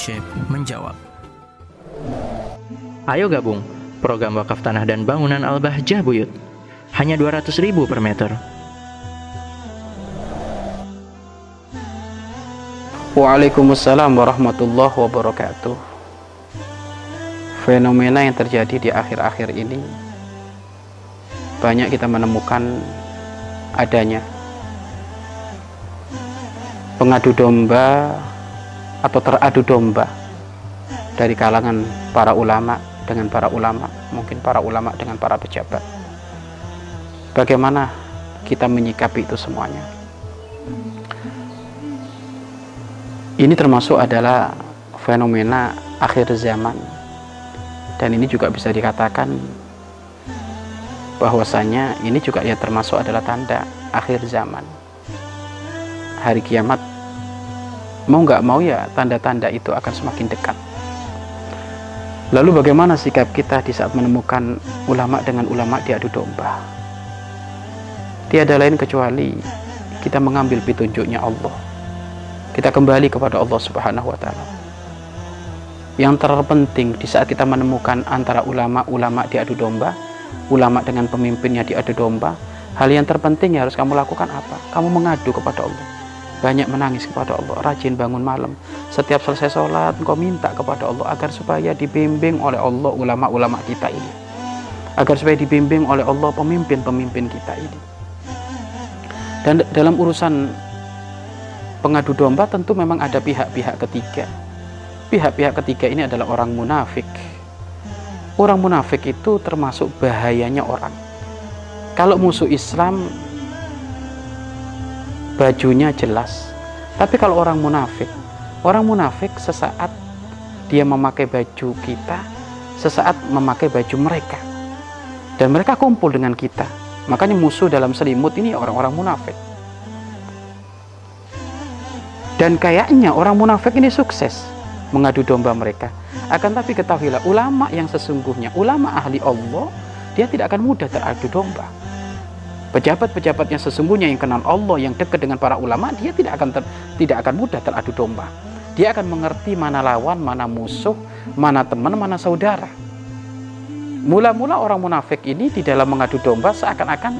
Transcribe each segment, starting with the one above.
Syekh menjawab. Ayo gabung program wakaf tanah dan bangunan Al-Bahjah Buyut. Hanya 200 ribu per meter. Waalaikumsalam warahmatullahi wabarakatuh. Fenomena yang terjadi di akhir-akhir ini banyak kita menemukan adanya pengadu domba atau teradu domba dari kalangan para ulama dengan para ulama, mungkin para ulama dengan para pejabat. Bagaimana kita menyikapi itu semuanya? Ini termasuk adalah fenomena akhir zaman dan ini juga bisa dikatakan bahwasanya ini juga ya termasuk adalah tanda akhir zaman hari kiamat mau nggak mau ya tanda-tanda itu akan semakin dekat lalu bagaimana sikap kita di saat menemukan ulama dengan ulama diadu domba tiada lain kecuali kita mengambil petunjuknya Allah kita kembali kepada Allah Subhanahu wa taala. Yang terpenting di saat kita menemukan antara ulama-ulama diadu domba, ulama dengan pemimpinnya diadu domba, hal yang terpenting yang harus kamu lakukan apa? Kamu mengadu kepada Allah. Banyak menangis kepada Allah, rajin bangun malam. Setiap selesai sholat, engkau minta kepada Allah agar supaya dibimbing oleh Allah ulama-ulama kita ini. Agar supaya dibimbing oleh Allah pemimpin-pemimpin kita ini. Dan dalam urusan pengadu domba tentu memang ada pihak-pihak ketiga. Pihak-pihak ketiga ini adalah orang munafik. Orang munafik itu termasuk bahayanya orang. Kalau musuh Islam bajunya jelas. Tapi kalau orang munafik, orang munafik sesaat dia memakai baju kita, sesaat memakai baju mereka. Dan mereka kumpul dengan kita. Makanya musuh dalam selimut ini orang-orang munafik dan kayaknya orang munafik ini sukses mengadu domba mereka. Akan tapi ketahuilah ulama yang sesungguhnya, ulama ahli Allah, dia tidak akan mudah teradu domba. Pejabat-pejabat yang sesungguhnya yang kenal Allah, yang dekat dengan para ulama, dia tidak akan ter, tidak akan mudah teradu domba. Dia akan mengerti mana lawan, mana musuh, mana teman, mana saudara. Mula-mula orang munafik ini di dalam mengadu domba seakan-akan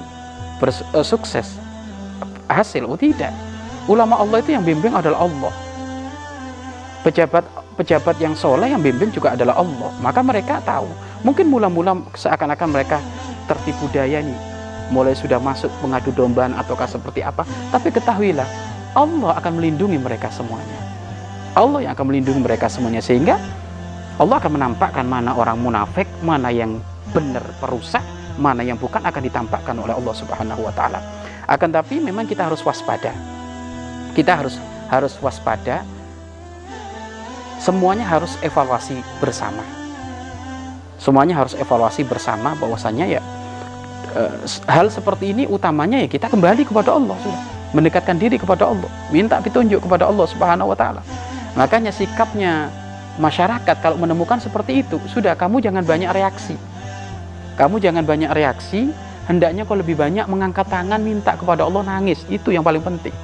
bersukses. Eh, Hasil, oh tidak ulama Allah itu yang bimbing adalah Allah pejabat pejabat yang soleh yang bimbing juga adalah Allah maka mereka tahu mungkin mula-mula seakan-akan mereka tertipu daya nih mulai sudah masuk mengadu dombaan ataukah seperti apa tapi ketahuilah Allah akan melindungi mereka semuanya. Allah yang akan melindungi mereka semuanya sehingga Allah akan menampakkan mana orang munafik mana yang benar perusak mana yang bukan akan ditampakkan oleh Allah Subhanahu wa taala. Akan tapi memang kita harus waspada. Kita harus harus waspada. Semuanya harus evaluasi bersama. Semuanya harus evaluasi bersama bahwasanya ya hal seperti ini utamanya ya kita kembali kepada Allah sudah. Mendekatkan diri kepada Allah. Minta petunjuk kepada Allah Subhanahu wa taala. Makanya sikapnya masyarakat kalau menemukan seperti itu sudah kamu jangan banyak reaksi. Kamu jangan banyak reaksi hendaknya kau lebih banyak mengangkat tangan minta kepada Allah nangis. Itu yang paling penting.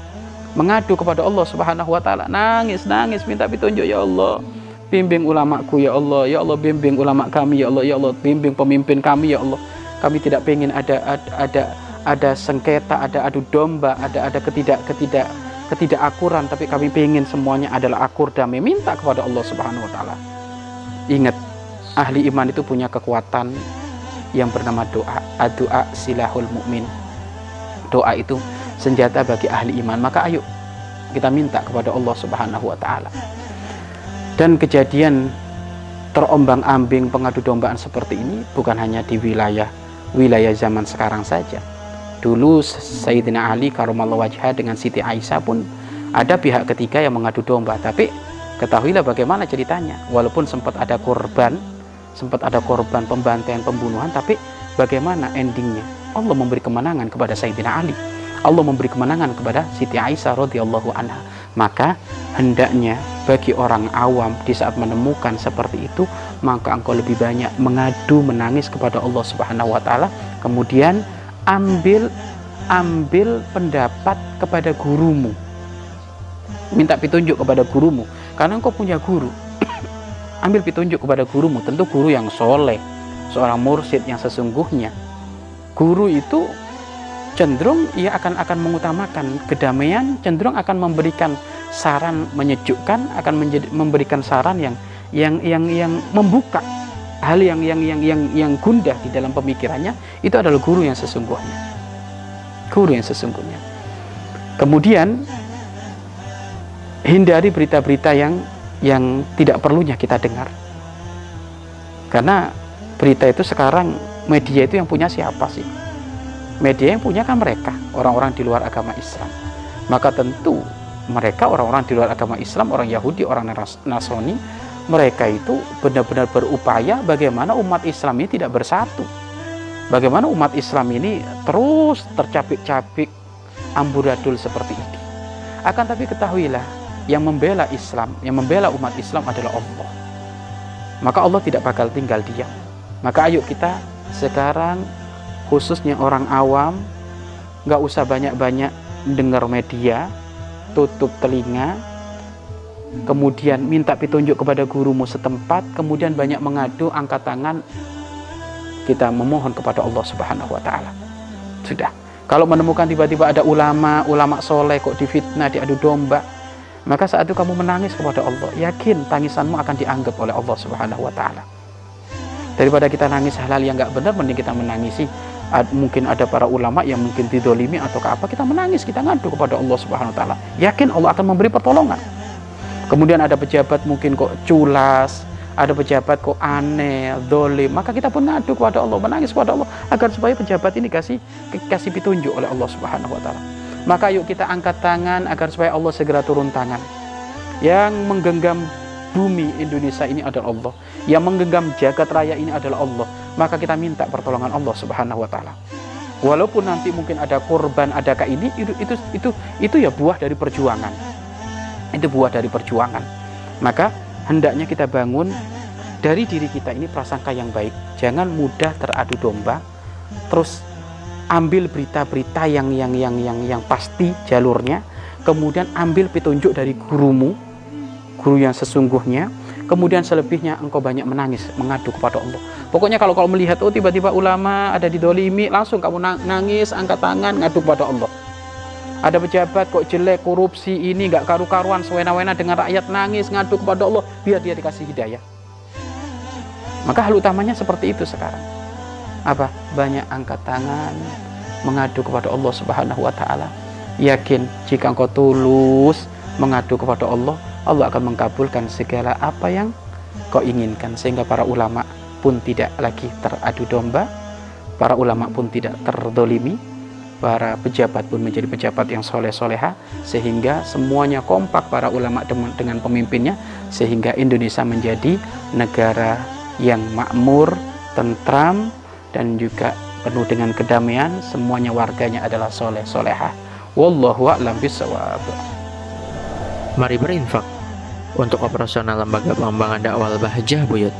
Mengadu kepada Allah Subhanahu wa taala. Nangis nangis minta petunjuk ya Allah bimbing ulamaku ya Allah. Ya Allah bimbing ulama kami ya Allah. Ya Allah bimbing pemimpin kami ya Allah kami tidak ingin ada ada ada, sengketa ada adu domba ada ada ketidak ketidak ketidakakuran. Tapi kami ingin semuanya adalah akur damai. Minta kepada Allah Subhanahu wa taala. Ingat ahli iman itu punya kekuatan yang bernama doa. Doa silahul mukmin doa itu senjata bagi ahli iman. Maka ayo kita minta kepada Allah Subhanahu wa taala. Dan kejadian terombang-ambing pengadu dombaan seperti ini bukan hanya di wilayah wilayah zaman sekarang saja. Dulu Sayyidina Ali karumallahu wajah dengan Siti Aisyah pun ada pihak ketiga yang mengadu domba. Tapi ketahuilah bagaimana ceritanya. Walaupun sempat ada korban sempat ada korban pembantaian pembunuhan tapi bagaimana endingnya? Allah memberi kemenangan kepada Sayyidina Ali. Allah memberi kemenangan kepada Siti Aisyah radhiyallahu anha. Maka hendaknya bagi orang awam di saat menemukan seperti itu, maka engkau lebih banyak mengadu menangis kepada Allah Subhanahu wa taala, kemudian ambil ambil pendapat kepada gurumu. Minta petunjuk kepada gurumu karena engkau punya guru. ambil petunjuk kepada gurumu tentu guru yang soleh seorang mursyid yang sesungguhnya guru itu cenderung ia akan akan mengutamakan kedamaian cenderung akan memberikan saran menyejukkan akan menjadi, memberikan saran yang yang yang yang membuka hal yang yang yang yang yang gundah di dalam pemikirannya. Itu adalah guru yang sesungguhnya. Guru yang sesungguhnya. Kemudian hindari berita-berita yang yang tidak perlunya kita dengar. Karena berita itu sekarang media itu yang punya siapa sih media yang punya kan mereka orang-orang di luar agama Islam maka tentu mereka orang-orang di luar agama Islam orang Yahudi orang Nasrani mereka itu benar-benar berupaya bagaimana umat Islam ini tidak bersatu bagaimana umat Islam ini terus tercapik-capik amburadul seperti ini akan tapi ketahuilah yang membela Islam, yang membela umat Islam adalah Allah. Maka Allah tidak bakal tinggal diam. Maka ayo kita sekarang khususnya orang awam nggak usah banyak-banyak dengar media, tutup telinga, kemudian minta petunjuk kepada gurumu setempat, kemudian banyak mengadu, angkat tangan, kita memohon kepada Allah Subhanahu wa taala. Sudah. Kalau menemukan tiba-tiba ada ulama, ulama soleh kok difitnah, diadu domba, maka saat itu kamu menangis kepada Allah, yakin tangisanmu akan dianggap oleh Allah Subhanahu wa taala. Daripada kita nangis hal-hal yang nggak benar, mending kita menangisi mungkin ada para ulama yang mungkin didolimi atau apa kita menangis kita ngadu kepada Allah Subhanahu Wa Taala yakin Allah akan memberi pertolongan kemudian ada pejabat mungkin kok culas ada pejabat kok aneh dolim maka kita pun ngadu kepada Allah menangis kepada Allah agar supaya pejabat ini kasih kasih petunjuk oleh Allah Subhanahu Wa Taala maka yuk kita angkat tangan agar supaya Allah segera turun tangan. Yang menggenggam bumi Indonesia ini adalah Allah. Yang menggenggam jagat raya ini adalah Allah. Maka kita minta pertolongan Allah Subhanahu wa taala. Walaupun nanti mungkin ada korban, adakah ini itu itu itu itu ya buah dari perjuangan. Itu buah dari perjuangan. Maka hendaknya kita bangun dari diri kita ini prasangka yang baik. Jangan mudah teradu domba. Terus ambil berita-berita yang yang yang yang yang pasti jalurnya, kemudian ambil petunjuk dari gurumu, guru yang sesungguhnya, kemudian selebihnya engkau banyak menangis, mengadu kepada Allah. Pokoknya kalau kau melihat oh tiba-tiba ulama ada di dolimi, langsung kamu nangis, angkat tangan, ngadu kepada Allah. Ada pejabat kok jelek, korupsi ini nggak karu-karuan, sewena-wena dengan rakyat nangis, ngadu kepada Allah, biar dia dikasih hidayah. Maka hal utamanya seperti itu sekarang apa banyak angkat tangan mengadu kepada Allah Subhanahu wa taala yakin jika engkau tulus mengadu kepada Allah Allah akan mengkabulkan segala apa yang kau inginkan sehingga para ulama pun tidak lagi teradu domba para ulama pun tidak terdolimi para pejabat pun menjadi pejabat yang soleh soleha sehingga semuanya kompak para ulama dengan pemimpinnya sehingga Indonesia menjadi negara yang makmur, tentram, dan juga penuh dengan kedamaian. Semuanya warganya adalah soleh solehah wallahu a'lam bisawab mari berinfak untuk operasional lembaga pengembangan dakwah Bahjah Buyut